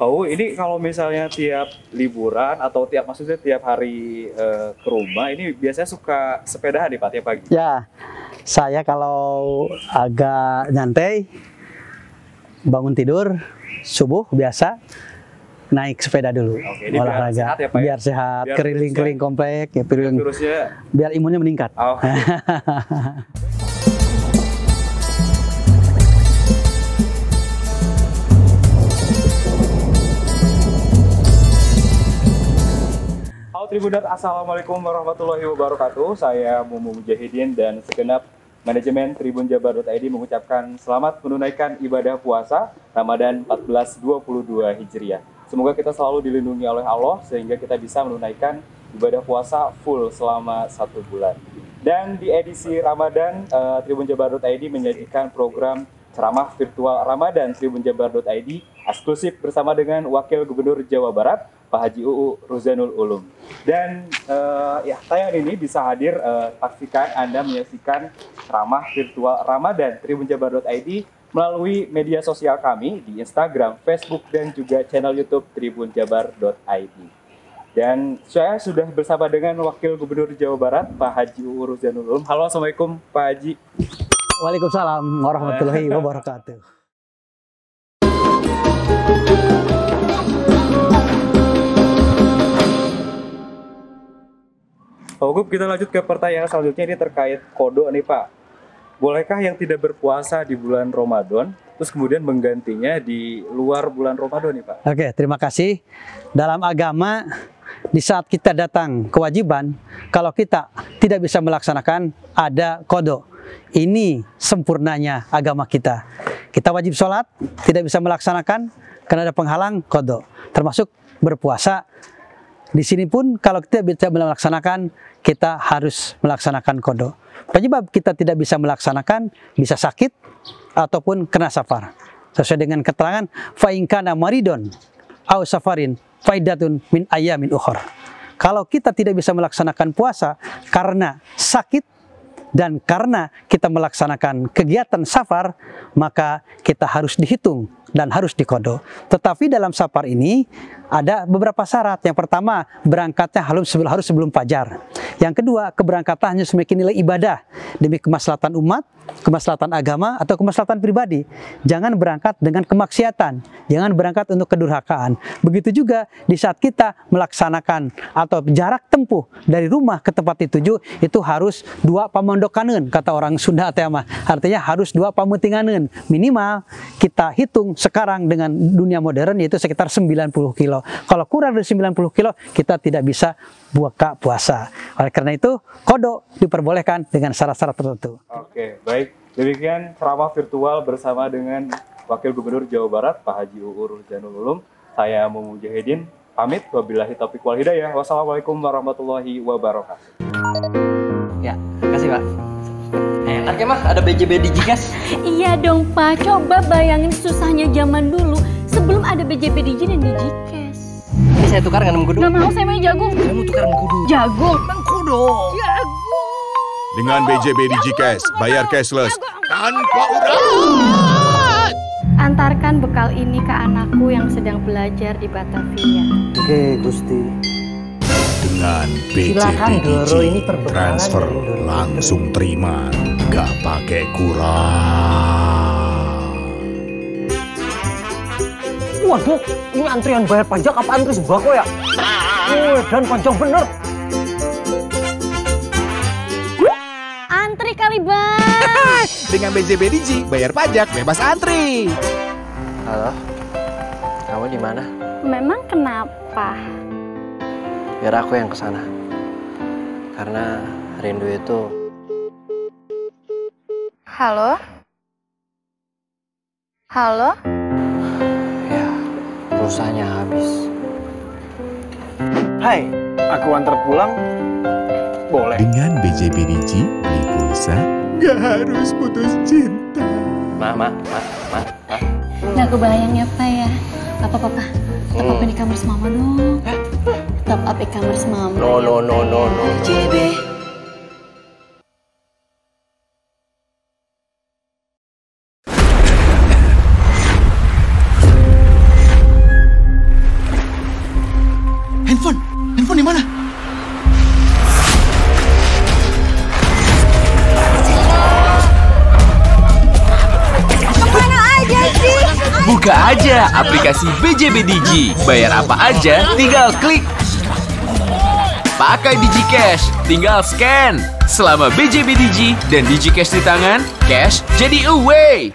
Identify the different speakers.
Speaker 1: Oh, ini kalau misalnya tiap liburan atau tiap maksudnya tiap hari eh, ke rumah, ini biasanya suka sepedahan nih Pak tiap pagi.
Speaker 2: Ya, saya kalau agak nyantai, bangun tidur, subuh biasa, naik sepeda dulu,
Speaker 1: Oke, ini biar
Speaker 2: olahraga,
Speaker 1: sehat ya, Pak, ya?
Speaker 2: biar sehat,
Speaker 1: Biar
Speaker 2: keliling-keliling komplek, ya, keliling-
Speaker 1: Terusnya,
Speaker 2: biar imunnya meningkat.
Speaker 1: oh, Halo Tribunat, Assalamualaikum warahmatullahi wabarakatuh. Saya Mumu Mujahidin dan segenap manajemen tribunjabar.id mengucapkan selamat menunaikan ibadah puasa Ramadan 1422 Hijriah. Semoga kita selalu dilindungi oleh Allah sehingga kita bisa menunaikan ibadah puasa full selama satu bulan. Dan di edisi Ramadan, eh, tribunjabar.id menyajikan program ceramah virtual Ramadan tribunjabar.id eksklusif bersama dengan Wakil Gubernur Jawa Barat, Pak Haji UU Ruzanul Ulum. Dan eh, ya tayangan ini bisa hadir eh, pastikan Anda menyaksikan ceramah virtual Ramadan tribunjabar.id melalui media sosial kami di Instagram, Facebook dan juga channel YouTube tribunjabar.id. Dan saya sudah bersama dengan Wakil Gubernur Jawa Barat, Pak Haji UU Ruzanul Ulum. Halo, Assalamualaikum Pak Haji.
Speaker 2: Waalaikumsalam warahmatullahi wabarakatuh.
Speaker 1: Pak Ugup, kita lanjut ke pertanyaan selanjutnya ini terkait kodok nih Pak. Bolehkah yang tidak berpuasa di bulan Ramadan, terus kemudian menggantinya di luar bulan Ramadan nih Pak?
Speaker 2: Oke, terima kasih. Dalam agama, di saat kita datang kewajiban, kalau kita tidak bisa melaksanakan, ada kodok. Ini sempurnanya agama kita. Kita wajib sholat, tidak bisa melaksanakan, karena ada penghalang, kodok. Termasuk berpuasa. Di sini pun kalau kita tidak melaksanakan, kita harus melaksanakan kodok. Penyebab kita tidak bisa melaksanakan, bisa sakit, ataupun kena safar. Sesuai dengan keterangan, fa'inkana maridon, au safarin, faidatun min ayamin ukhor. Kalau kita tidak bisa melaksanakan puasa karena sakit dan karena kita melaksanakan kegiatan safar, maka kita harus dihitung dan harus dikodo. Tetapi dalam safar ini ada beberapa syarat. Yang pertama, berangkatnya harus sebelum, harus fajar. Yang kedua, keberangkatannya memiliki nilai ibadah demi kemaslahatan umat, kemaslahatan agama atau kemaslahatan pribadi. Jangan berangkat dengan kemaksiatan, jangan berangkat untuk kedurhakaan. Begitu juga di saat kita melaksanakan atau jarak tempuh dari rumah ke tempat dituju itu harus dua pamondokanen kata orang Sunda tema. Artinya harus dua pamutinganen. Minimal kita hitung sekarang dengan dunia modern yaitu sekitar 90 kilo. Kalau kurang dari 90 kilo kita tidak bisa buka puasa. Karena itu kodok diperbolehkan dengan syarat-syarat tertentu.
Speaker 1: Oke, baik. Demikian ceramah virtual bersama dengan Wakil Gubernur Jawa Barat, Pak Haji UU Ruzanul Ulum. Saya Mumu Mujahidin, pamit. Wabillahi taufiq wal hidayah. Wassalamualaikum warahmatullahi wabarakatuh.
Speaker 3: Ya, kasih Pak. Enak ya mah, ada BJB Digigas.
Speaker 4: Iya dong Pak, coba bayangin susahnya zaman dulu sebelum ada BJB Digi dan Digikes.
Speaker 3: Ini saya tukar dengan mengkudu.
Speaker 4: Gak mau saya mau jagung.
Speaker 3: Saya mau tukar mengkudu.
Speaker 4: Jagung.
Speaker 5: Dengan BJB Digicash, bayar cashless tanpa urat.
Speaker 4: Antarkan bekal ini ke anakku yang sedang belajar di Batavia.
Speaker 3: Oke, Gusti.
Speaker 5: Dengan BJB Digi, transfer langsung terima, gak pakai kurang.
Speaker 3: Waduh, ini antrian bayar pajak apa antri sembako ya? Oh, dan panjang bener.
Speaker 5: Dengan BJB Digi, bayar pajak bebas antri.
Speaker 3: Halo, kamu di mana?
Speaker 4: Memang kenapa?
Speaker 3: Biar aku yang ke sana. Karena rindu itu
Speaker 4: Halo? Halo?
Speaker 3: ya pulsanya habis.
Speaker 6: Hai, aku antar pulang. Boleh.
Speaker 5: Dengan BJB Digi, beli pulsa, gak harus putus cinta.
Speaker 3: Ma, ma, ma, ma, ma.
Speaker 4: Gak kebayang ya Pak ya. Apa papa? Top up
Speaker 3: Hmm.
Speaker 4: di kamar mama dong. Top up e-commerce mama.
Speaker 3: No, no, no, no, no.
Speaker 4: JB.
Speaker 7: Buka aja aplikasi BJB Digi. Bayar apa aja, tinggal klik. Pakai DigiCash, tinggal scan. Selama BJB Digi dan DigiCash di tangan, cash jadi away.